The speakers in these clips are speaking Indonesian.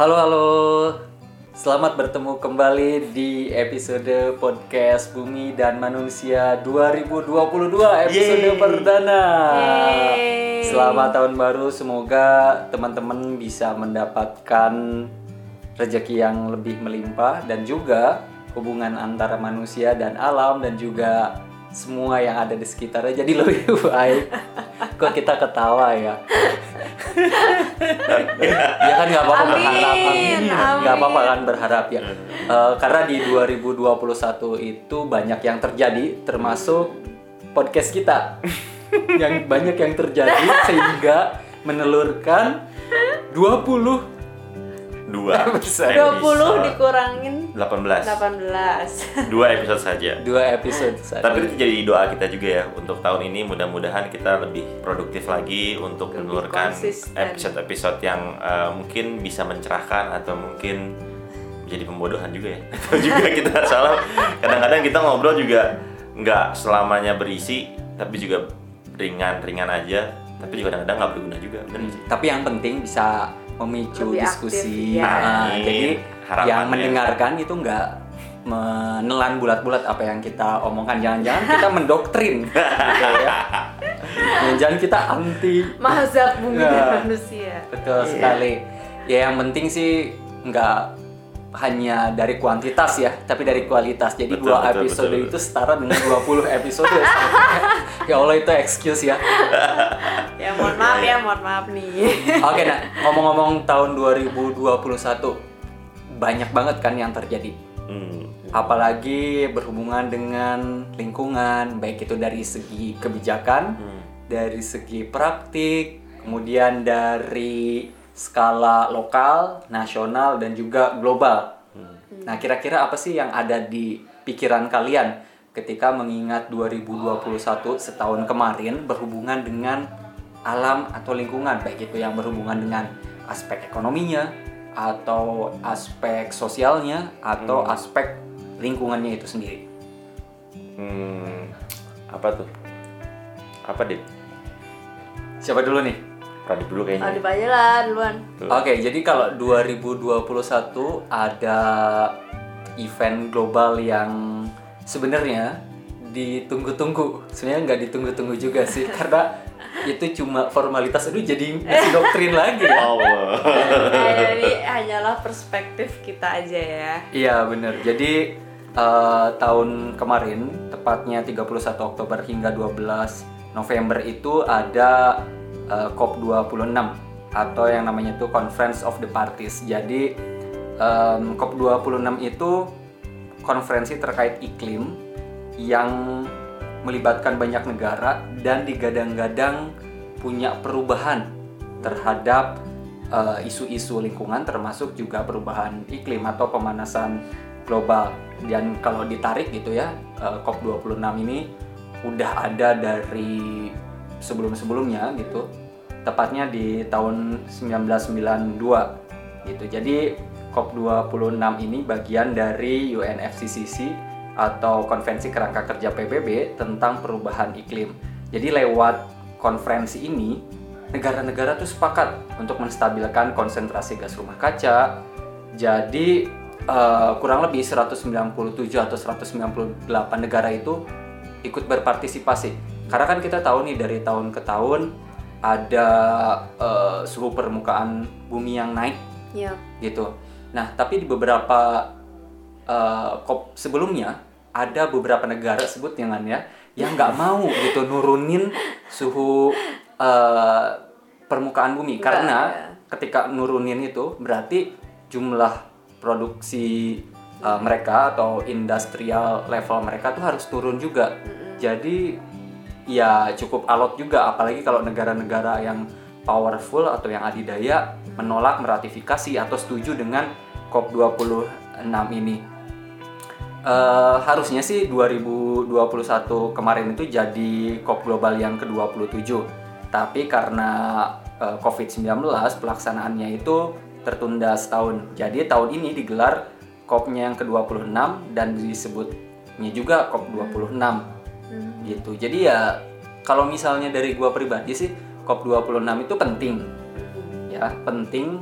Halo halo, selamat bertemu kembali di episode podcast Bumi dan Manusia 2022 episode Yeay. perdana. Yeay. Selamat tahun baru, semoga teman-teman bisa mendapatkan rezeki yang lebih melimpah dan juga hubungan antara manusia dan alam dan juga semua yang ada di sekitarnya jadi lebih baik. Kok kita ketawa ya? ya kan nggak apa-apa berharap amin. nggak apa-apa kan berharap ya. Eh, karena di 2021 itu banyak yang terjadi termasuk podcast kita. Yang banyak yang terjadi sehingga menelurkan 20 Dua Episode. 20 dikurangin. 18 18 Dua episode saja. Dua episode saja. Tapi itu jadi doa kita juga ya Untuk tahun ini mudah-mudahan kita lebih produktif lagi Untuk Lebih menelurkan konsisten. episode-episode yang eh, mungkin bisa mencerahkan Atau mungkin menjadi pembodohan juga ya. Atau juga kita salah. Kadang-kadang kita ngobrol juga nggak selamanya berisi Tapi juga ringan-ringan aja. Tapi juga kadang-kadang nggak berguna juga Bener sih? tapi yang penting bisa memicu Lebih diskusi aktif, ya. Nah, Amin. jadi Harapannya. yang mendengarkan itu nggak menelan bulat-bulat apa yang kita omongkan jangan-jangan kita mendoktrin gitu ya jangan-jangan kita anti mazhab bumi dan manusia betul Iya. sekali ya yang penting sih nggak hanya dari kuantitas ya tapi dari kualitas jadi Betul, dua betul, episode betul. itu setara dengan 20 episode ya Allah itu excuse ya ya mohon maaf ya mohon maaf nih Oke, nah ngomong-ngomong tahun 2021 banyak banget kan yang terjadi. Hmm. Apalagi berhubungan dengan lingkungan, baik itu dari segi kebijakan, Hmm. dari segi praktik, kemudian dari skala lokal, nasional dan juga global. Nah, kira-kira apa sih yang ada di pikiran kalian ketika mengingat 2021 setahun kemarin berhubungan dengan alam atau lingkungan, baik itu yang berhubungan dengan aspek ekonominya atau aspek sosialnya atau aspek lingkungannya itu sendiri. Hmm, apa tuh? Apa deh? Siapa dulu nih? Radit dulu kayaknya. Adip aja lah duluan. Oke, jadi kalau 2021 ada event global yang sebenarnya ditunggu-tunggu. Sebenarnya nggak ditunggu-tunggu juga sih, karena itu cuma formalitas. Aduh, jadi masih doktrin lagi ya. Allah. Eh, ini hanyalah perspektif kita aja ya Iya, bener. Jadi eh, tahun kemarin, tepatnya 31 Oktober hingga 12 November itu ada eh, COP26 atau yang namanya itu Conference of the Parties. Jadi em, COP26 itu konferensi terkait iklim yang melibatkan banyak negara dan digadang-gadang punya perubahan terhadap eh, isu-isu lingkungan termasuk juga perubahan iklim atau pemanasan global dan kalau ditarik gitu ya eh, COP26 ini udah ada dari sebelum-sebelumnya gitu tepatnya di tahun 1992 gitu. Jadi COP26 ini bagian dari UNFCCC atau Konvensi Kerangka Kerja PBB tentang perubahan iklim. Jadi lewat konferensi ini negara-negara tuh sepakat untuk menstabilkan konsentrasi gas rumah kaca. Jadi eh, kurang lebih 197 atau 198 negara itu ikut berpartisipasi. Karena kan kita tahu nih dari tahun ke tahun ada eh, suhu permukaan bumi yang naik ya gitu. Nah, tapi di beberapa COP sebelumnya ada beberapa negara sebut jangan ya yang nggak mau gitu nurunin suhu eh, permukaan bumi Nggak, karena ya. ketika nurunin itu berarti jumlah produksi eh, mereka atau industrial level mereka tuh harus turun juga. Jadi ya cukup alot juga apalagi kalau negara-negara yang powerful atau yang adidaya menolak meratifikasi atau setuju dengan COP26 ini. Eh, harusnya sih 2021 kemarin itu jadi COP global yang ke-27. Tapi karena eh, COVID-19 pelaksanaannya itu tertunda setahun. Jadi tahun ini digelar COP-nya yang ke-26 dan disebutnya juga COP26 gitu. Jadi ya kalau misalnya dari gua pribadi sih COP26 itu penting. Ya, penting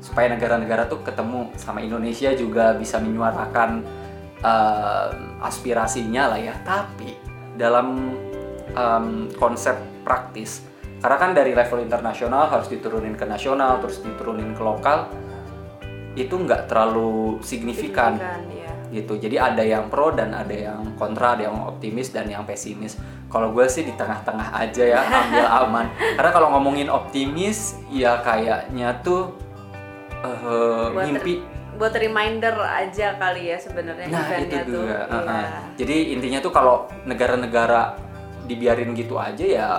supaya negara-negara tuh ketemu sama Indonesia juga bisa menyuarakan eh, aspirasinya lah ya tapi dalam em, konsep praktis karena kan dari level internasional harus diturunin ke nasional terus diturunin ke lokal itu nggak terlalu signifikan Signifikan, ya. Gitu jadi ada yang pro dan ada yang kontra ada yang optimis dan yang pesimis kalau gue sih di tengah-tengah aja ya ambil aman karena kalau ngomongin optimis ya kayaknya tuh eh, Buat mimpi Buat reminder aja kali ya sebenarnya nah itu tuh. juga Iya. uh-uh. jadi intinya tuh kalau negara-negara dibiarin gitu aja ya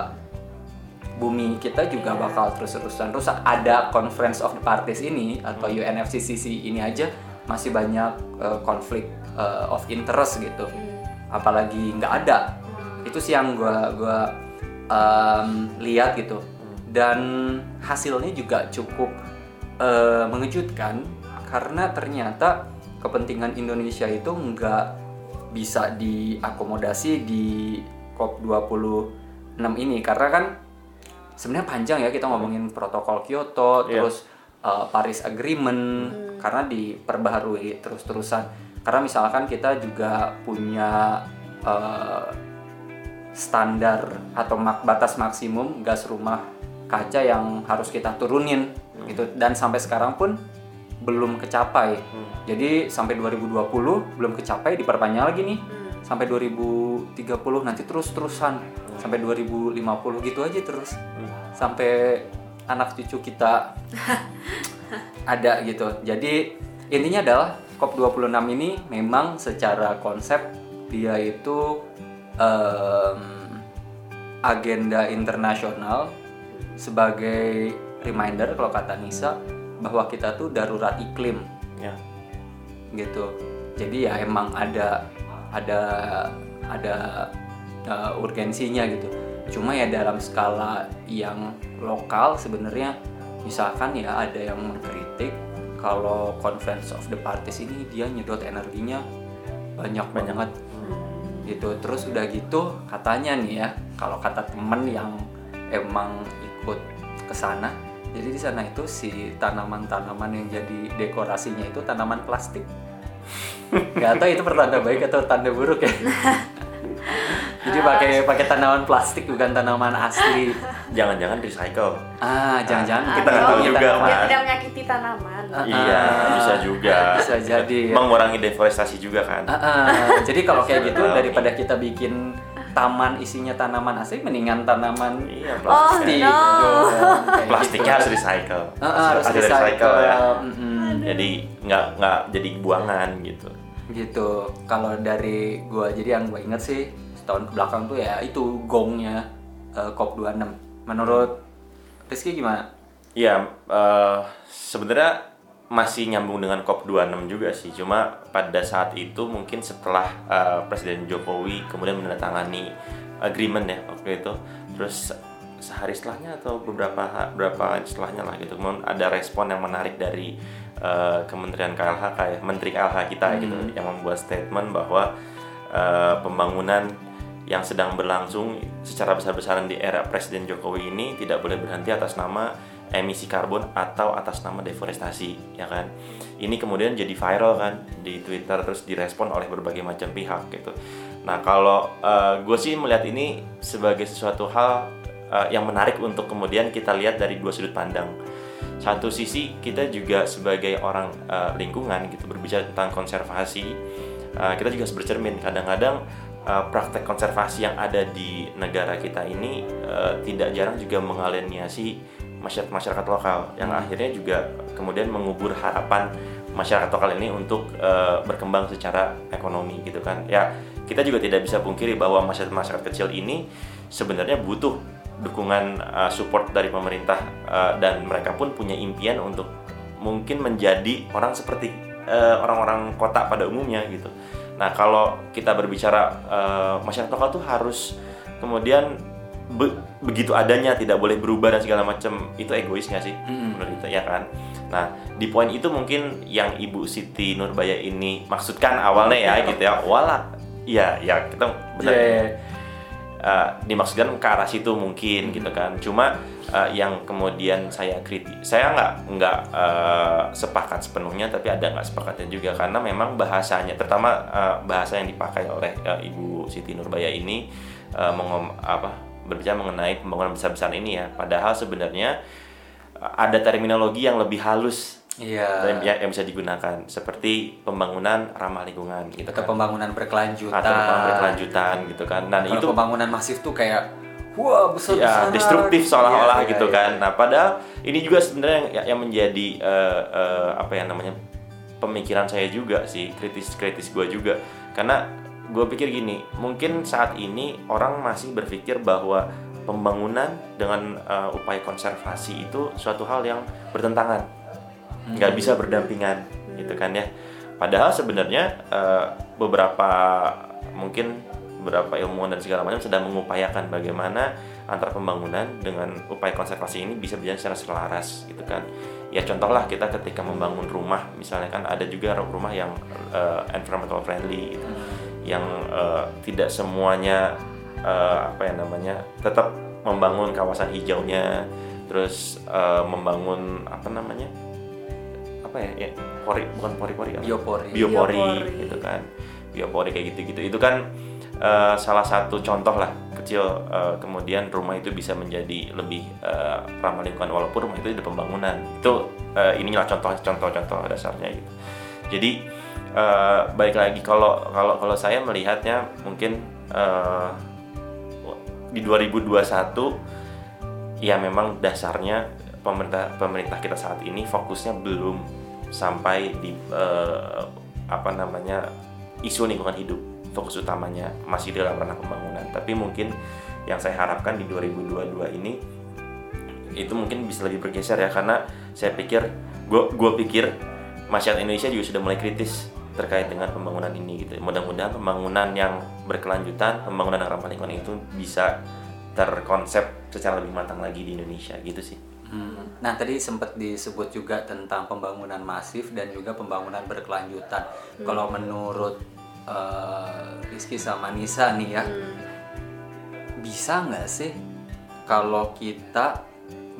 bumi kita juga Iya. bakal terus-terusan rusak ada Conference of the Parties ini atau Hmm. UNFCCC ini aja masih banyak uh, konflik uh, of interest gitu. Hmm. apalagi nggak ada. Itu sih yang gua gua um, lihat gitu. Dan hasilnya juga cukup uh, mengejutkan karena ternyata kepentingan Indonesia itu nggak bisa diakomodasi di COP 26 ini. Karena kan sebenarnya panjang ya kita ngomongin protokol Kyoto Iya. terus uh, Paris Agreement karena diperbaharui terus-terusan. Karena misalkan kita juga punya uh, standar atau mak- batas maksimum gas rumah kaca yang harus kita turunin gitu. Dan sampai sekarang pun belum kecapai. Jadi sampai 2020 belum kecapai diperpanjang lagi nih. Sampai 2030 nanti terus terusan sampai 2050 gitu aja terus. Sampai anak cucu kita ada gitu. Jadi intinya adalah COP26 ini memang secara konsep dia itu em, agenda internasional sebagai reminder kalau kata Nisa bahwa kita tuh darurat iklim ya gitu. Jadi ya emang ada ada ada uh, urgensinya gitu. Cuma ya dalam skala yang lokal sebenarnya misalkan ya ada yang mengkritik kalau Conference of the Parties ini dia nyedot energinya banyak banget gitu. Terus udah gitu katanya nih ya kalau kata temen yang emang ikut ke sana jadi di sana itu si tanaman-tanaman yang jadi dekorasinya itu tanaman plastik. Gak tahu itu pertanda baik atau tanda buruk ya. Jadi pakai pakai tanaman plastik bukan tanaman asli. jangan-jangan recycle Ah, jangan-jangan Kita nggak tahu punya juga, Pak. tidak menyakiti tanaman. Ah, iya ah. bisa juga Bisa jadi. ya. mengurangi deforestasi juga kan Ah. Jadi kalau kayak gitu daripada kita bikin taman isinya tanaman asli mendingan tanaman iya Oh, plastik no. dong, kayak plastiknya gitu. harus recycle ah, harus Hasil dari recycle, ya jadi nggak nggak jadi buangan gitu gitu kalau dari gua jadi yang gue inget sih setahun ke belakang tuh ya itu gongnya eh, COP26 menurut Rizky gimana? Iya, eh, sebenarnya masih nyambung dengan COP26 juga sih. Cuma pada saat itu mungkin setelah eh, Presiden Jokowi kemudian menandatangani agreement ya waktu itu, terus sehari setelahnya atau beberapa beberapa setelahnya lah gitu, kemudian ada respon yang menarik dari eh, Kementerian KLHK ya, Menteri KLH kita gitu, yang membuat statement bahwa eh, pembangunan yang sedang berlangsung secara besar-besaran di era Presiden Jokowi ini tidak boleh berhenti atas nama emisi karbon atau atas nama deforestasi ya kan? Ini kemudian jadi viral kan di Twitter terus direspon oleh berbagai macam pihak gitu. Nah kalau gue sih melihat ini sebagai sesuatu hal eh, yang menarik untuk kemudian kita lihat dari dua sudut pandang. Satu sisi kita juga sebagai orang eh, lingkungan gitu berbicara tentang konservasi eh, kita juga harus bercermin. Kadang-kadang eh, praktek konservasi yang ada di negara kita ini eh, tidak jarang juga mengaliniasi masyarakat masyarakat lokal yang akhirnya juga kemudian mengubur harapan masyarakat lokal ini untuk eh, berkembang secara ekonomi gitu kan ya kita juga tidak bisa pungkiri bahwa masyarakat masyarakat kecil ini sebenarnya butuh dukungan uh, support dari pemerintah uh, dan mereka pun punya impian untuk mungkin menjadi orang seperti uh, orang-orang kota pada umumnya gitu. Nah kalau kita berbicara uh, masyarakat lokal tuh harus kemudian be- begitu adanya tidak boleh berubah dan segala macam itu egois nggak sih Mm-mm. menurut kita ya kan? Nah di poin itu mungkin yang Ibu Siti Nurbaya ini maksudkan awalnya ya gitu ya, wala, iya ya kita benar. Iya, iya. Uh, dimaksudkan ke arah situ mungkin gitu kan. Cuma uh, yang kemudian saya kritik saya nggak nggak uh, sepakat sepenuhnya tapi ada nggak sepakatnya juga. Karena memang bahasanya terutama uh, bahasa yang dipakai oleh uh, ibu Siti Nurbaya ini uh, mengom apa berbicara mengenai pembangunan besar-besaran ini ya. Padahal sebenarnya ada terminologi yang lebih halus Iya. yang, yang bisa digunakan seperti pembangunan ramah lingkungan gitu Atau kan pembangunan berkelanjutan. atau pembangunan berkelanjutan gitu kan dan Kalau itu pembangunan masif tuh kayak wah besar ya besar destruktif seolah-olah Iya, gitu iya, kan. iya. Nah, padahal ini juga sebenarnya yang, yang menjadi eh, eh, apa ya namanya pemikiran saya juga sih kritis-kritis gue juga karena gue pikir gini mungkin saat ini orang masih berpikir bahwa pembangunan dengan eh, upaya konservasi itu suatu hal yang bertentangan nggak bisa berdampingan gitu kan ya. Padahal sebenarnya eh, beberapa mungkin beberapa ilmuwan dan segala macam sedang mengupayakan bagaimana antara pembangunan dengan upaya konservasi ini bisa berjalan secara selaras gitu kan. Ya contohlah kita ketika membangun rumah misalnya kan ada juga rumah yang eh, environmental friendly gitu. Yang eh, tidak semuanya eh, apa ya namanya tetap membangun kawasan hijaunya terus eh, membangun apa namanya apa ya, ya pori bukan pori-pori apa? Biopori. biopori Biopori. gitu kan biopori kayak gitu-gitu itu kan eh, salah satu contoh lah kecil eh, kemudian rumah itu bisa menjadi lebih eh, ramah lingkungan walaupun rumah itu ada pembangunan itu eh, inilah contoh-contoh-contoh dasarnya gitu jadi eh, balik lagi kalau kalau kalau saya melihatnya mungkin eh, di 2021 ya memang dasarnya pemerintah pemerintah kita saat ini fokusnya belum sampai di eh, apa namanya isu lingkungan hidup fokus utamanya masih dalam ranah pembangunan. Tapi mungkin yang saya harapkan di 2022 ini itu mungkin bisa lebih bergeser ya karena saya pikir gue gue pikir masyarakat Indonesia juga sudah mulai kritis terkait dengan pembangunan ini gitu. Mudah-mudahan pembangunan yang berkelanjutan pembangunan yang ramah lingkungan itu bisa terkonsep secara lebih matang lagi di Indonesia gitu sih Hmm. Nah tadi sempat disebut juga tentang pembangunan masif dan juga pembangunan berkelanjutan. Kalau menurut eh, Rizky sama Nisa nih ya, bisa nggak sih kalau kita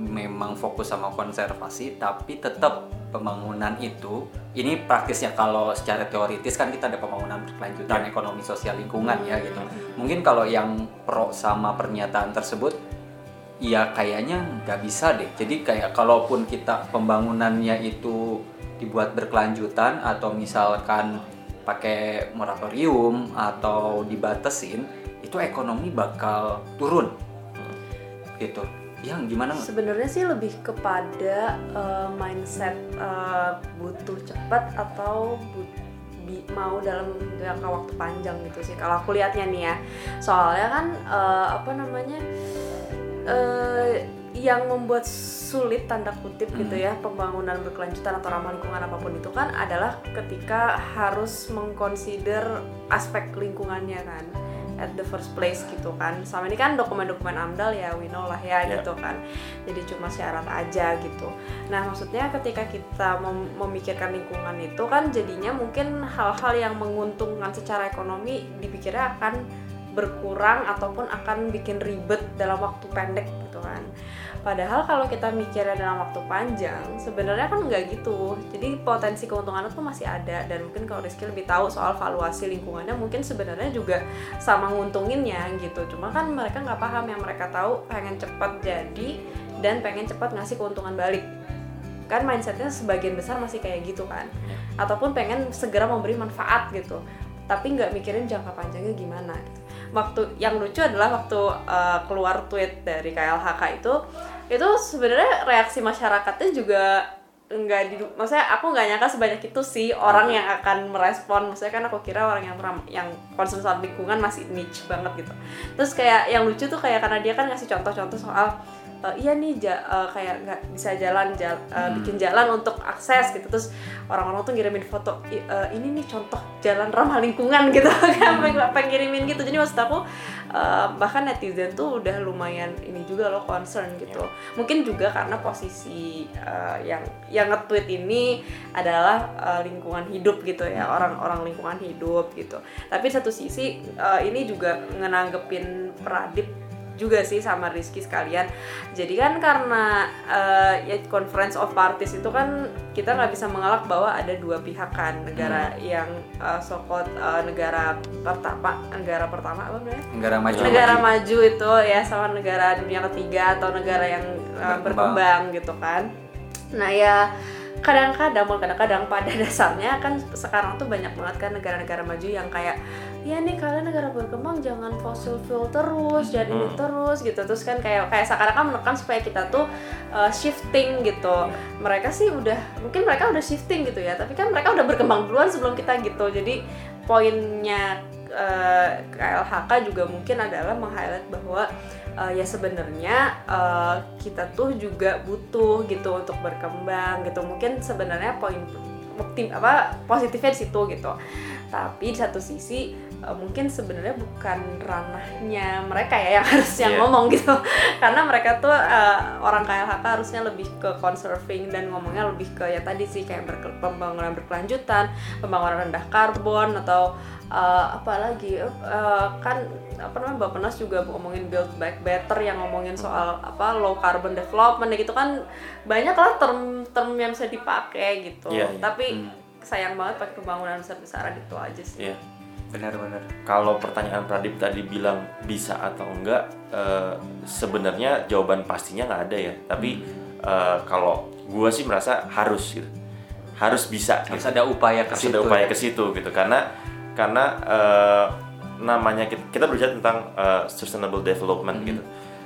memang fokus sama konservasi tapi tetap pembangunan itu ini praktisnya kalau secara teoritis kan kita ada pembangunan berkelanjutan ekonomi sosial lingkungan ya gitu. Mungkin kalau yang pro sama pernyataan tersebut ya kayaknya nggak bisa deh. Jadi kayak kalaupun kita pembangunannya itu dibuat berkelanjutan atau misalkan pakai moratorium atau dibatesin itu ekonomi bakal turun. Gitu. Yang gimana Sebenarnya sih lebih kepada uh, mindset uh, butuh cepat atau mau dalam jangka waktu panjang gitu sih. Kalau aku lihatnya nih ya. Soalnya kan uh, apa namanya yang membuat sulit tanda kutip gitu ya pembangunan berkelanjutan atau ramah lingkungan apa pun itu kan adalah ketika harus mengconsider aspek lingkungannya kan at the first place gitu kan. Sama ini kan dokumen-dokumen amdal ya we know lah ya Ya. gitu kan. Jadi cuma syarat aja gitu. Nah maksudnya ketika kita mem- memikirkan lingkungan itu kan jadinya mungkin hal-hal yang menguntungkan secara ekonomi dipikirnya akan berkurang ataupun akan bikin ribet dalam waktu pendek gitu kan. Padahal kalau kita mikirnya dalam waktu panjang sebenarnya kan nggak gitu. Jadi potensi keuntungannya tuh masih ada dan mungkin kalau Rizky lebih tahu soal valuasi lingkungannya mungkin sebenarnya juga sama nguntunginnya gitu. Cuma kan mereka nggak paham yang mereka tahu pengen cepat jadi dan pengen cepat ngasih keuntungan balik. Kan mindsetnya sebagian besar masih kayak gitu kan. Ataupun pengen segera memberi manfaat gitu. Tapi nggak mikirin jangka panjangnya gimana gitu. Waktu yang lucu adalah waktu uh, keluar tweet dari KLHK itu itu sebenarnya reaksi masyarakatnya juga nggak di maksudnya aku nggak nyangka sebanyak itu sih orang yang akan merespon. Maksudnya kan aku kira orang yang ram- yang concern soal lingkungan masih niche banget gitu. Terus kayak yang lucu tuh kayak karena dia kan ngasih contoh-contoh soal "Eh, iya nih ja- eh, kayak nggak bisa jalan jal- eh, Hmm. bikin jalan untuk akses gitu. Terus orang-orang tuh ngirimin foto "I- eh, ini nih contoh jalan ramah lingkungan gitu. Kan pengen, pengen ngirimin gitu. Jadi maksud aku eh, bahkan netizen tuh udah lumayan ini juga loh concern gitu. Mungkin juga karena posisi eh, yang yang nge-tweet ini adalah eh, lingkungan hidup gitu ya orang-orang lingkungan hidup gitu. Tapi satu sisi eh, ini juga ngenanggepin Pradip juga sih sama Rizky sekalian. Jadi kan karena eh, ya conference of parties itu kan kita nggak bisa mengelak bahwa ada dua pihak kan. Negara yang uh, so-called, eh, negara pertama negara pertama apa namanya? Negara maju. Negara maju itu ya sama negara dunia ketiga atau negara yang uh, Berkembang. gitu kan. Nah ya kadang-kadang kadang-kadang pada dasarnya kan sekarang tuh banyak banget kan negara-negara maju yang kayak ya nih kalian negara berkembang jangan fossil fuel terus ini Hmm. terus gitu. Terus kan kayak kayak sekarang kan menekan supaya kita tuh uh, shifting gitu. Mereka sih udah mungkin mereka udah shifting gitu ya tapi kan mereka udah berkembang duluan sebelum kita gitu. Jadi poinnya eh, KLHK juga mungkin adalah meng-highlight bahwa eh, ya sebenarnya eh, kita tuh juga butuh gitu untuk berkembang gitu. Mungkin sebenarnya poin optim apa positifnya di situ gitu. Tapi di satu sisi eh, mungkin sebenarnya bukan ranahnya mereka ya yang harusnya Iya. ngomong gitu karena mereka tuh eh, orang KLHK harusnya lebih ke conserving dan ngomongnya lebih ke ya tadi sih kayak berke- pembangunan berkelanjutan pembangunan rendah karbon atau eh, apa lagi eh, kan apa namanya Bapenas juga ngomongin build back better yang ngomongin soal apa low carbon development gitu kan banyak lah term-term yang bisa dipakai gitu Iya, iya. tapi Hmm. sayang banget pakai pembangunan besar-besaran itu aja sih Iya. Benar-benar Kalau pertanyaan Pradip tadi bilang bisa atau enggak, eh, sebenarnya jawaban pastinya nggak ada ya. Tapi eh, kalau gua sih merasa harus gitu, harus bisa. harus gitu. ada upaya ke harus situ ada upaya ya. ke situ gitu karena karena eh, namanya kita, kita berbicara tentang eh, sustainable development Hmm. gitu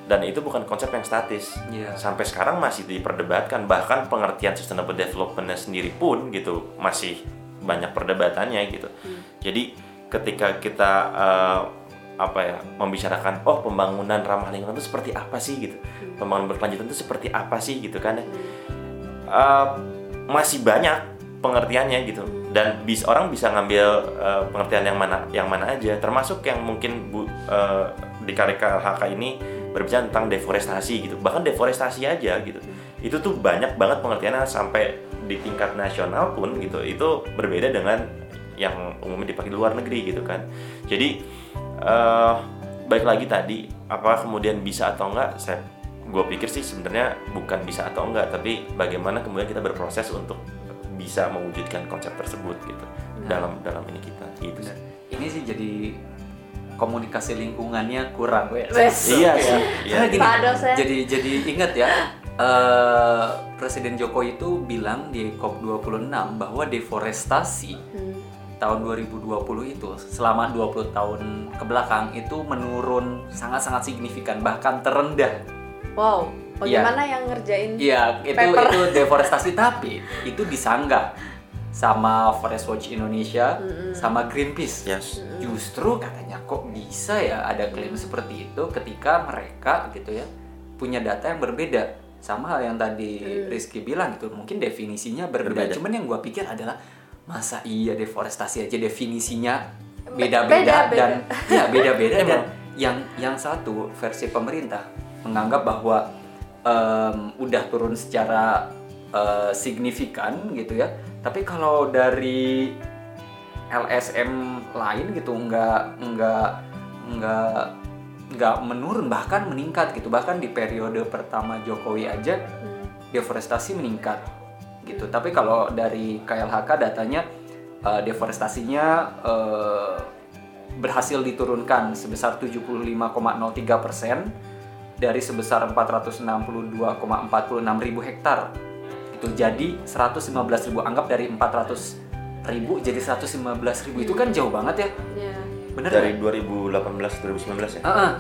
dan itu bukan konsep yang statis Iya. sampai sekarang masih diperdebatkan bahkan pengertian sustainable developmentnya sendiri pun gitu masih banyak perdebatannya gitu jadi ketika kita eh, apa ya membicarakan oh pembangunan ramah lingkungan itu seperti apa sih? gitu. Pembangunan berkelanjutan itu seperti apa sih? Gitu kan. Eh, masih banyak pengertiannya gitu. Dan bis orang bisa ngambil eh, pengertian yang mana yang mana aja. Termasuk yang mungkin bu eh, di karika HK ini berbicara tentang deforestasi gitu. Bahkan deforestasi aja gitu. Itu tuh banyak banget pengertiannya sampai di tingkat nasional pun gitu. Itu berbeda dengan yang umumnya dipakai di luar negeri gitu kan jadi eh baik lagi tadi apa kemudian bisa atau enggak saya gue pikir sih sebenarnya bukan bisa atau enggak tapi bagaimana kemudian kita berproses untuk bisa mewujudkan konsep tersebut gitu dalam dalam ini kita gitu Benar. ini sih jadi komunikasi lingkungannya kurang. Wes. Iya sih, iya. Karena gini, Pak jadi jadi ingat ya eh, Presiden Jokowi itu bilang di COP 26 bahwa deforestasi Hmm. Tahun 2020 itu selama 20 tahun ke belakang itu menurun sangat-sangat signifikan bahkan terendah. wow bagaimana yang ngerjain Iya, itu Paper. itu deforestasi tapi itu disanggah sama Forest Watch Indonesia sama Greenpeace. yes Justru katanya kok bisa ya ada klaim seperti itu ketika mereka gitu ya punya data yang berbeda sama hal yang tadi Rizky bilang gitu mungkin definisinya berbeda. Berbeda. Cuman yang gua pikir adalah masa iya deforestasi aja definisinya Be- beda-beda dan ya beda-beda dan yang yang satu versi pemerintah menganggap bahwa em, udah turun secara eh, signifikan gitu ya. Tapi kalau dari LSM lain gitu nggak nggak nggak nggak menurun bahkan meningkat gitu. Bahkan di periode pertama Jokowi aja Hmm. deforestasi meningkat gitu tapi kalau dari KLHK datanya eh, deforestasinya eh, berhasil diturunkan sebesar 75,03 persen dari sebesar 462,46 ribu hektar itu jadi 115 ribu anggap dari 400 ribu jadi 115 ribu itu kan jauh banget ya Iya. bener dari nggak? 2018 2019 ya Ah, ah.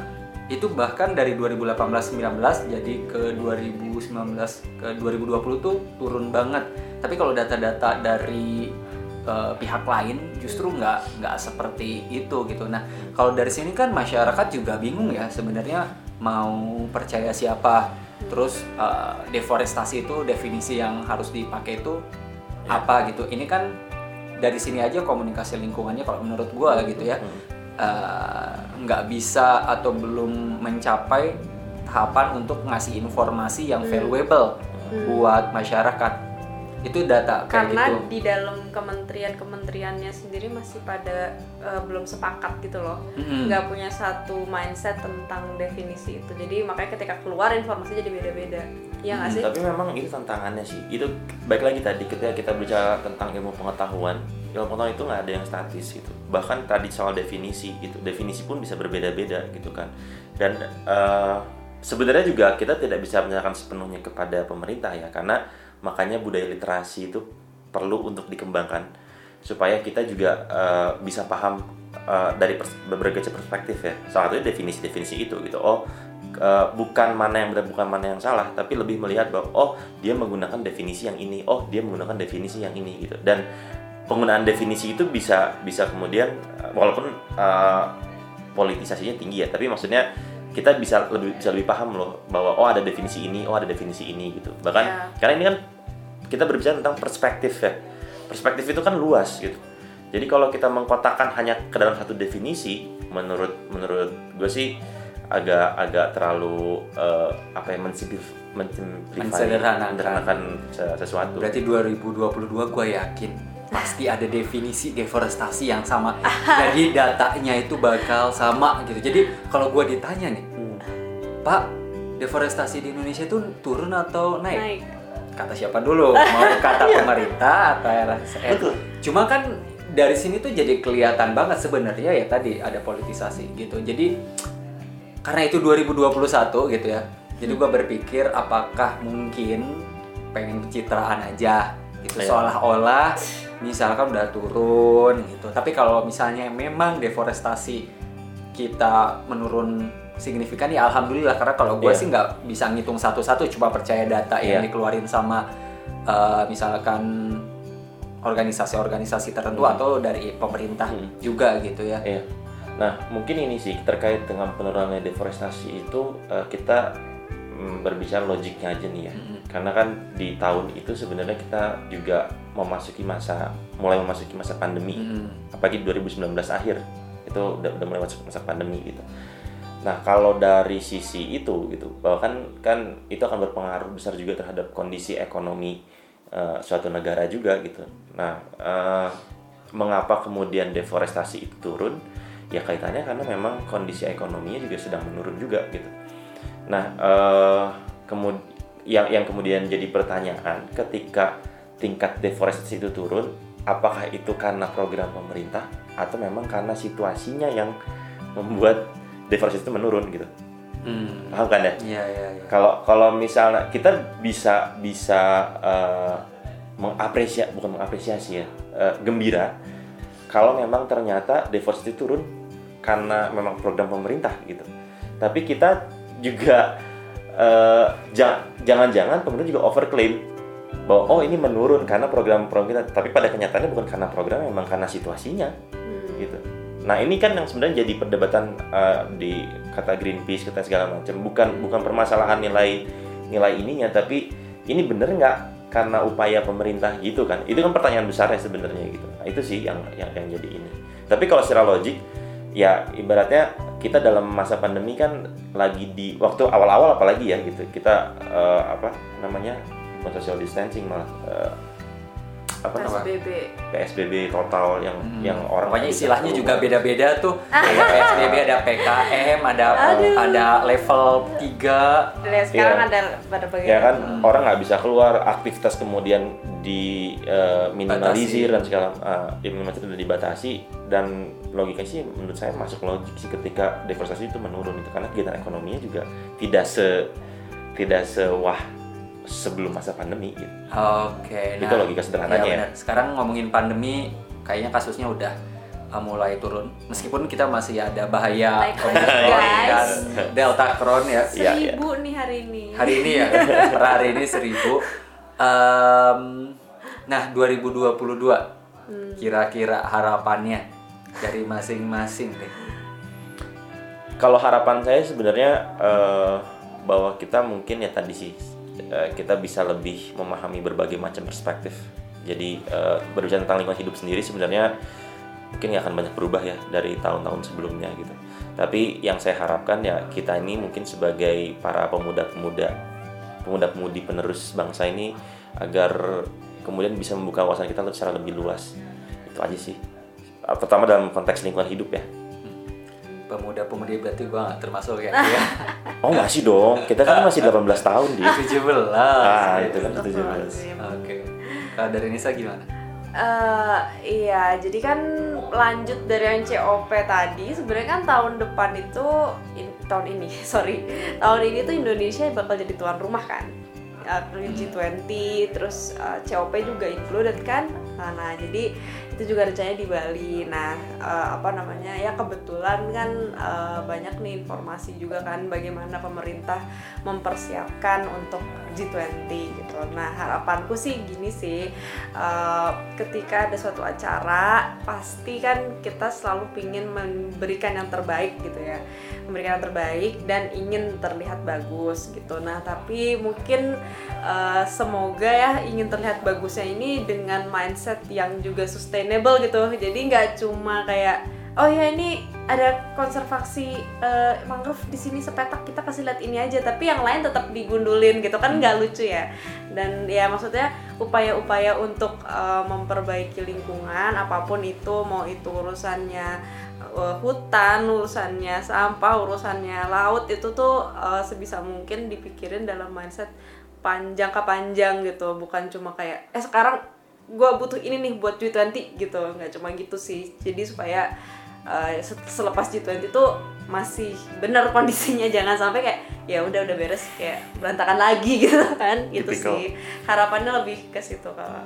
Itu bahkan dari 2018-19 jadi ke 2019 ke 2020 tuh turun banget. Tapi kalau data-data dari eh, pihak lain justru nggak nggak seperti itu gitu. Nah kalau dari sini kan masyarakat juga bingung ya sebenarnya mau percaya siapa Terus eh, deforestasi itu definisi yang harus dipakai itu apa gitu. Ini kan dari sini aja komunikasi lingkungannya kalau menurut gua gitu ya eh, nggak bisa atau belum mencapai tahapan untuk ngasih informasi yang valuable buat masyarakat. Itu data kayak karena gitu. di dalam kementerian-kementeriannya sendiri masih pada eh, belum sepakat gitu loh Mm-mm. nggak punya satu mindset tentang definisi itu jadi makanya ketika keluar informasi jadi beda-beda ya nggak sih Tapi memang itu tantangannya sih. Itu baik lagi tadi ketika kita bicara tentang ilmu pengetahuan, ilmu pengetahuan itu nggak ada yang statis gitu. Bahkan tadi soal definisi gitu, definisi pun bisa berbeda-beda gitu kan. Dan eh, sebenarnya juga kita tidak bisa menyerahkan sepenuhnya kepada pemerintah ya, karena makanya budaya literasi itu perlu untuk dikembangkan supaya kita juga eh, bisa paham eh, dari berbagai perspektif ya. Salah satunya definisi-definisi itu gitu. Oh, bukan mana yang benar, bukan mana yang salah, tapi lebih melihat bahwa oh dia menggunakan definisi yang ini, oh dia menggunakan definisi yang ini gitu. Dan penggunaan definisi itu bisa bisa kemudian walaupun eh, politisasinya tinggi ya, tapi maksudnya kita bisa lebih bisa lebih paham loh bahwa oh ada definisi ini, oh ada definisi ini gitu. Bahkan Ya. karena ini kan kita berbicara tentang perspektif ya. Perspektif itu kan luas gitu. Jadi kalau kita mengkotakkan hanya ke dalam satu definisi, menurut menurut gue sih agak agak terlalu eh, apa ya mensimplif mensimplify Mensederhanakan. mensederhanakan se- sesuatu. Berarti 2022 gue yakin pasti ada definisi deforestasi yang sama. Jadi datanya itu bakal sama gitu. Jadi kalau gue ditanya nih, Hmm. Pak, deforestasi di Indonesia itu turun atau naik? naik Kata siapa dulu? Mau kata pemerintah atau LSM? Betul. Cuma kan dari sini tuh jadi kelihatan banget sebenarnya ya tadi ada politisasi gitu. Jadi karena itu 2021 gitu ya. Jadi gua berpikir apakah mungkin pengen pencitraan aja gitu Iya. seolah-olah misalkan udah turun gitu. Tapi kalau misalnya memang deforestasi kita menurun signifikan ya alhamdulillah karena kalau gue Iya. sih nggak bisa ngitung satu-satu cuma percaya data yang Iya. dikeluarin sama eh, misalkan organisasi-organisasi tertentu Hmm. atau dari pemerintah Hmm. juga gitu ya. Iya. Nah, mungkin ini sih terkait dengan penurunan deforestasi itu eh, kita mm, berbicara logiknya aja nih ya. Mm-mm. Karena kan di tahun itu sebenarnya kita juga memasuki masa mulai memasuki masa pandemi. Mm-mm. Apalagi 2019 akhir itu udah, udah mulai masuk masa pandemi gitu. Nah, kalau dari sisi itu gitu, bahwa kan kan itu akan berpengaruh besar juga terhadap kondisi ekonomi eh, suatu negara juga gitu. Nah, eh, mengapa kemudian deforestasi itu turun? Ya kaitannya karena memang kondisi ekonominya juga sedang menurun juga gitu. Nah, eh kemud yang yang kemudian jadi pertanyaan ketika tingkat deforestasi itu turun, apakah itu karena program pemerintah atau memang karena situasinya yang membuat deforestasi itu menurun gitu? Hmm. Paham kan ya? Iya iya iya. Kalau kalau misalnya kita bisa bisa eh, mengapresiasi bukan mengapresiasi ya, eh, gembira kalau memang ternyata deforestasi turun karena memang program pemerintah gitu. Tapi kita juga eh, ja- jangan-jangan pemerintah juga overclaim bahwa oh ini menurun karena program-program kita, tapi pada kenyataannya bukan karena program, memang karena situasinya. Hmm. gitu. Nah ini kan yang sebenarnya jadi perdebatan uh, di kata Greenpeace kata segala macam. Bukan bukan permasalahan nilai nilai ininya tapi ini bener nggak karena upaya pemerintah gitu kan? Itu kan pertanyaan besarnya sebenarnya gitu. Nah, itu sih yang yang yang jadi ini. Tapi kalau secara logik ya ibaratnya kita dalam masa pandemi kan lagi di waktu awal-awal apalagi ya gitu kita uh, apa namanya bukan social distancing malah uh, apa namanya PSBB PSBB total yang Hmm. yang orang Pokoknya bisa istilahnya juga beda-beda tuh. Kayak PSBB ada PKM, ada Aduh. ada level 3. Dan sekarang Iya. ada pada bagian ya kan Hmm. orang nggak bisa keluar aktivitas kemudian di eh, minimalisir Batasi. dan segala uh, minimalisir dan dibatasi dan logikanya sih menurut saya masuk logik sih ketika deforestasi itu menurun itu karena kegiatan ekonominya juga tidak se tidak sewah sebelum masa pandemi gitu. Oke. Itu logika sederhananya ya. benar. Sekarang ngomongin pandemi, kayaknya kasusnya udah uh, mulai turun. Meskipun kita masih ada bahaya Omicron dan Delta Crohn ya. Iya, iya. seribu nih hari ini Hari ini ya, per hari ini seribu. Em, nah 2022 Hmm. kira-kira harapannya dari masing-masing deh. Kalau harapan saya sebenarnya eh, bahwa kita mungkin ya tadi sih eh, kita bisa lebih memahami berbagai macam perspektif. Jadi eh, berbicara tentang lingkungan hidup sendiri sebenarnya mungkin nggak akan banyak berubah ya dari tahun-tahun sebelumnya gitu. Tapi yang saya harapkan ya kita ini mungkin sebagai para pemuda-pemuda, pemuda-pemudi penerus bangsa ini agar kemudian bisa membuka wawasan kita secara lebih luas. Itu aja sih. Pertama dalam konteks lingkungan hidup ya. Pemuda-pemudi berarti gua nggak termasuk ya. dia. Oh nggak sih dong, kita kan masih 18 tahun di. 17. Ah itu kan 17. Astagfirullahaladzim. Oke. Kalau dari Nisa gimana? Eh, iya, jadi kan lanjut dari yang COP tadi, sebenarnya kan tahun depan itu in- tahun ini, sorry, tahun ini tuh Indonesia bakal jadi tuan rumah kan, Eh, G20, terus eh, COP juga included kan, nah, nah, jadi itu juga rencananya di Bali. Nah, eh, apa namanya ya kebetulan kan eh, banyak nih informasi juga kan bagaimana pemerintah mempersiapkan untuk G20 gitu. Nah, harapanku sih gini sih, eh, ketika ada suatu acara pasti kan kita selalu ingin memberikan yang terbaik gitu ya memberikan yang terbaik dan ingin terlihat bagus gitu nah tapi mungkin eh, semoga ya ingin terlihat bagusnya ini dengan mindset yang juga sustainable gitu. Jadi nggak cuma kayak oh ya ini ada konservasi eh, mangrove di sini sepetak kita kasih lihat ini aja. Tapi yang lain tetap digundulin gitu kan nggak lucu ya. Dan ya maksudnya upaya-upaya untuk eh, memperbaiki lingkungan apa pun itu mau itu urusannya eh, hutan urusannya sampah urusannya laut itu tuh eh, sebisa mungkin dipikirin dalam mindset panjang jangka panjang gitu. Bukan cuma kayak eh sekarang gue butuh ini nih buat G20 gitu. Nggak cuma gitu sih. Jadi supaya eh, se- selepas G20 itu masih benar kondisinya. Jangan sampai kayak ya udah udah beres kayak berantakan lagi gitu kan. Gitu sih. Harapannya lebih ke situ kalau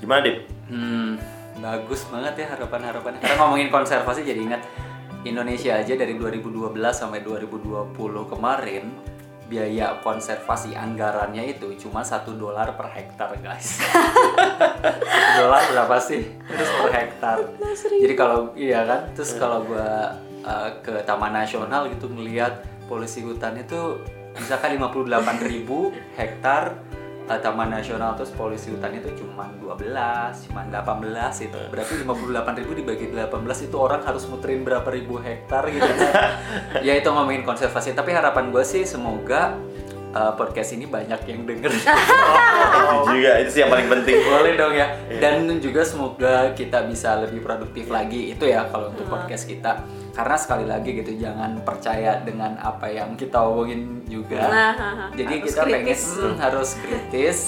Gimana Dip? Hmm, bagus banget ya harapan-harapannya. Karena ngomongin konservasi jadi ingat Indonesia aja dari 2012 sampai 2020 kemarin biaya konservasi anggarannya itu cuma satu dolar per hektar guys. dolar berapa sih? Terus per hektar. Jadi kalau iya kan, terus kalau gua uh, ke Taman Nasional gitu ngelihat polusi hutan itu misalkan 58.000 hektar uh, Taman Nasional terus polusi hutan itu cuma 12, cuma 18 itu. Berarti 58.000 dibagi 18 itu orang harus muterin berapa ribu hektar gitu. ya itu ngomongin konservasi, tapi harapan gue sih semoga uh, podcast ini banyak yang denger. Itu juga itu sih yang paling penting. Boleh dong ya. Dan juga semoga kita bisa lebih produktif lagi itu ya kalau untuk podcast kita. Karena sekali lagi gitu jangan percaya dengan apa yang kita omongin juga. Nah. Jadi Harus kita pengen kritis. hmm, harus kritis.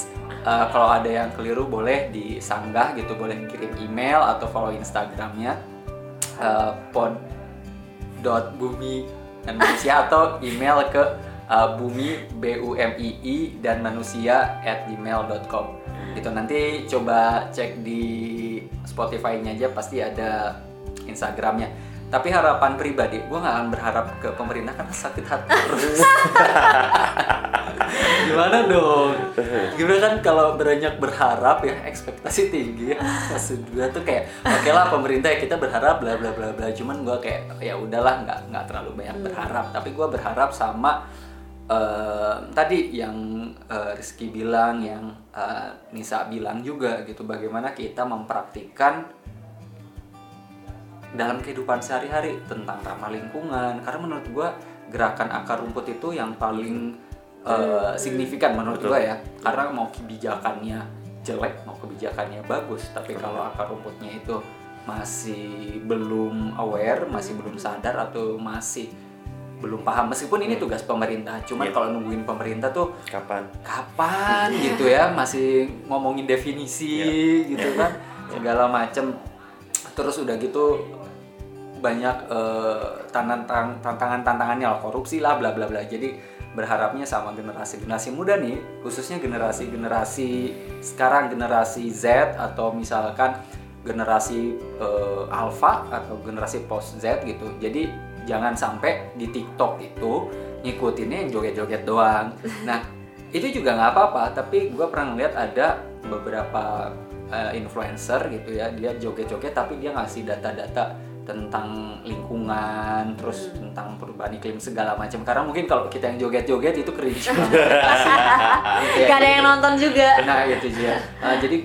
Uh, kalau ada yang keliru boleh disanggah gitu, boleh kirim email atau follow Instagramnya uh, pod dot bumi dan manusia atau email ke uh, bumi b u m i i dan manusia at gmail.com gitu nanti coba cek di Spotify-nya aja pasti ada Instagramnya tapi harapan pribadi gue nggak akan berharap ke pemerintah karena sakit hati terus. Gimana dong? Gimana kan kalau banyak berharap ya ekspektasi tinggi ya. Maksud gue tuh kayak oke lah pemerintah ya kita berharap bla bla bla bla. Cuman gue kayak ya udahlah nggak nggak terlalu banyak berharap. Tapi gue berharap sama eh, tadi yang eh, Rizky bilang yang eh, Nisa bilang juga gitu bagaimana kita mempraktikkan dalam kehidupan sehari-hari tentang ramah lingkungan. Karena menurut gua gerakan akar rumput itu yang paling eh, signifikan menurut gua ya. Karena mau kebijakannya jelek mau kebijakannya bagus tapi kalau akar rumputnya itu masih belum aware masih belum sadar atau masih belum paham. Meskipun ini tugas pemerintah cuman Iya. kalau nungguin pemerintah tuh Kapan? kapan gitu ya masih ngomongin definisi gitu kan segala macem. Terus udah gitu banyak eh, tantangan tantangan tantangannya lah. Korupsi lah bla bla bla. Jadi berharapnya sama generasi generasi muda nih khususnya generasi generasi sekarang generasi Z atau misalkan generasi eh, Alpha atau generasi post Z gitu. Jadi jangan sampai di TikTok itu ngikutinnya yang joget-joget doang. Nah itu juga nggak apa-apa tapi gue pernah ngeliat ada beberapa eh, influencer gitu ya dia joget-joget tapi dia ngasih data-data tentang lingkungan, terus tentang perubahan iklim segala macam. Karena mungkin kalau kita yang joget-joget itu cringe banget. Kayak Gak ada yang nonton juga. Nah itu dia. Nah, jadi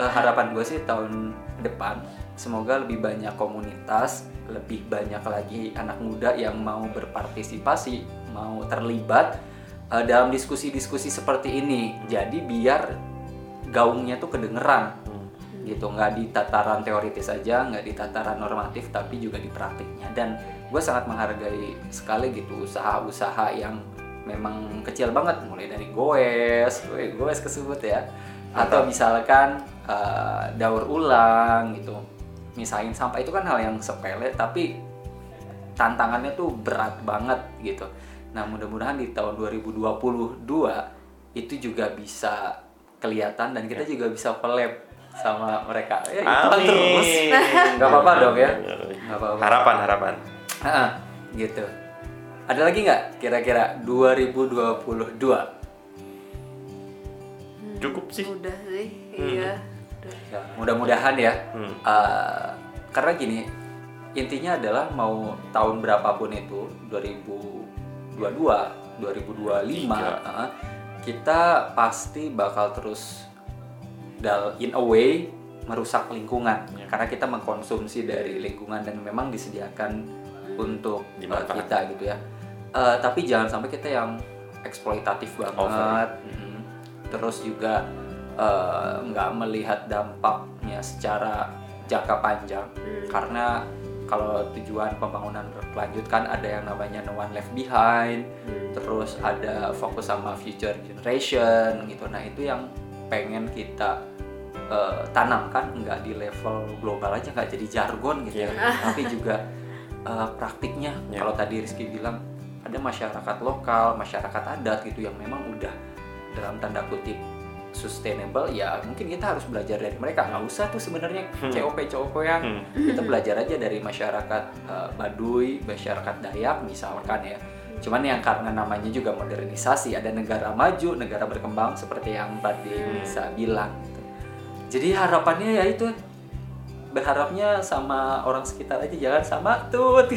eh, harapan gue sih tahun depan semoga lebih banyak komunitas, lebih banyak lagi anak muda yang mau berpartisipasi, mau terlibat eh, dalam diskusi-diskusi seperti ini. Jadi biar gaungnya tuh kedengeran gitu. Nggak di tataran teoritis aja nggak di tataran normatif tapi juga di praktiknya. Dan gue sangat menghargai sekali gitu usaha-usaha yang memang kecil banget. Mulai dari goes Wih, goes kesebut ya. Atau misalkan eh, daur ulang gitu. Misahin sampah itu kan hal yang sepele tapi tantangannya tuh berat banget gitu. Nah mudah-mudahan di tahun 2022 itu juga bisa kelihatan dan kita juga bisa collab sama mereka ya itu Amin. terus nggak apa-apa dong ya nggak apa-apa Harapan, harapan. Ah, gitu ada lagi nggak kira-kira 2022 Cukup sih. Udah sih, iya. Udah. Ya, mudah-mudahan ya Hmm. Uh, karena gini intinya adalah mau tahun berapapun itu 2022 2025 Tiga. uh, kita pasti bakal terus dal in a way merusak lingkungan Ya. karena kita mengkonsumsi dari lingkungan dan memang disediakan untuk uh, kita gitu ya Uh, tapi jangan sampai kita yang eksploitatif banget Over. Mm. terus juga uh, nggak melihat dampaknya secara jangka panjang Hmm. karena kalau tujuan pembangunan berkelanjut kan ada yang namanya no one left behind Hmm. terus ada fokus sama future generation gitu nah itu yang pengen kita uh, tanamkan nggak di level global aja nggak jadi jargon gitu ya tapi juga uh, praktiknya Iya. kalau tadi Rizky bilang ada masyarakat lokal masyarakat adat gitu yang memang udah dalam tanda kutip sustainable ya mungkin kita harus belajar dari mereka nggak usah tuh sebenarnya Hmm. COP COP yang Hmm. kita belajar aja dari masyarakat uh, Baduy, masyarakat Dayak misalkan ya. Cuman yang karena namanya juga modernisasi, ada negara maju, negara berkembang seperti yang tadi Hmm. bisa bilang. gitu. Jadi harapannya ya itu berharapnya sama orang sekitar aja jangan sama tut.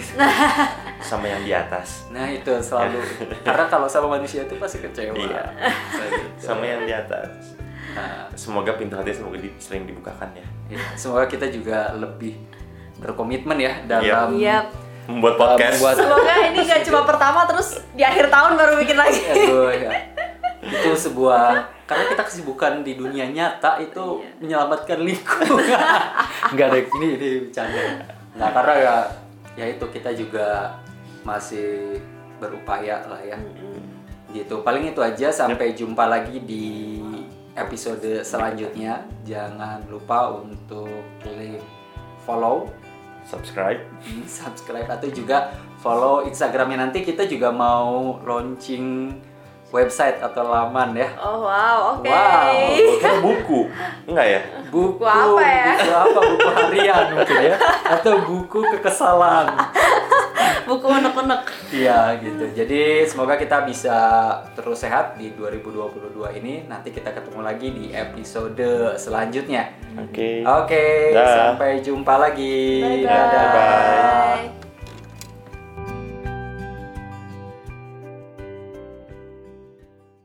Sama yang di atas. Nah itu selalu karena kalau sama manusia itu pasti kecewa. Iya. Nah, gitu. Sama yang di atas. Nah, Semoga pintu hati semoga di- sering dibukakan ya. ya, semoga kita juga lebih berkomitmen ya dalam Iya. Membuat podcast. membuat Semoga ini gak cuma pertama terus di akhir tahun baru bikin lagi. Aduh, ya. itu sebuah karena kita kesibukan di dunia nyata itu Iya. menyelamatkan lingkungan nggak ada ini ini bercanda nah karena ya ya itu kita juga masih berupaya lah ya gitu paling itu aja sampai jumpa lagi di episode selanjutnya jangan lupa untuk klik follow Subscribe. subscribe atau juga follow Instagramnya nanti kita juga mau launching website atau laman ya Oh wow, oke. Wow. Kira buku. Enggak ya? buku Buku apa ya? buku apa buku harian mungkin ya atau buku kekesalan Buku unek-unek. iya gitu jadi semoga kita bisa terus sehat di 2022 ini nanti kita ketemu lagi di episode selanjutnya Oke. oke Dah. sampai jumpa lagi Dadah. Bye-bye.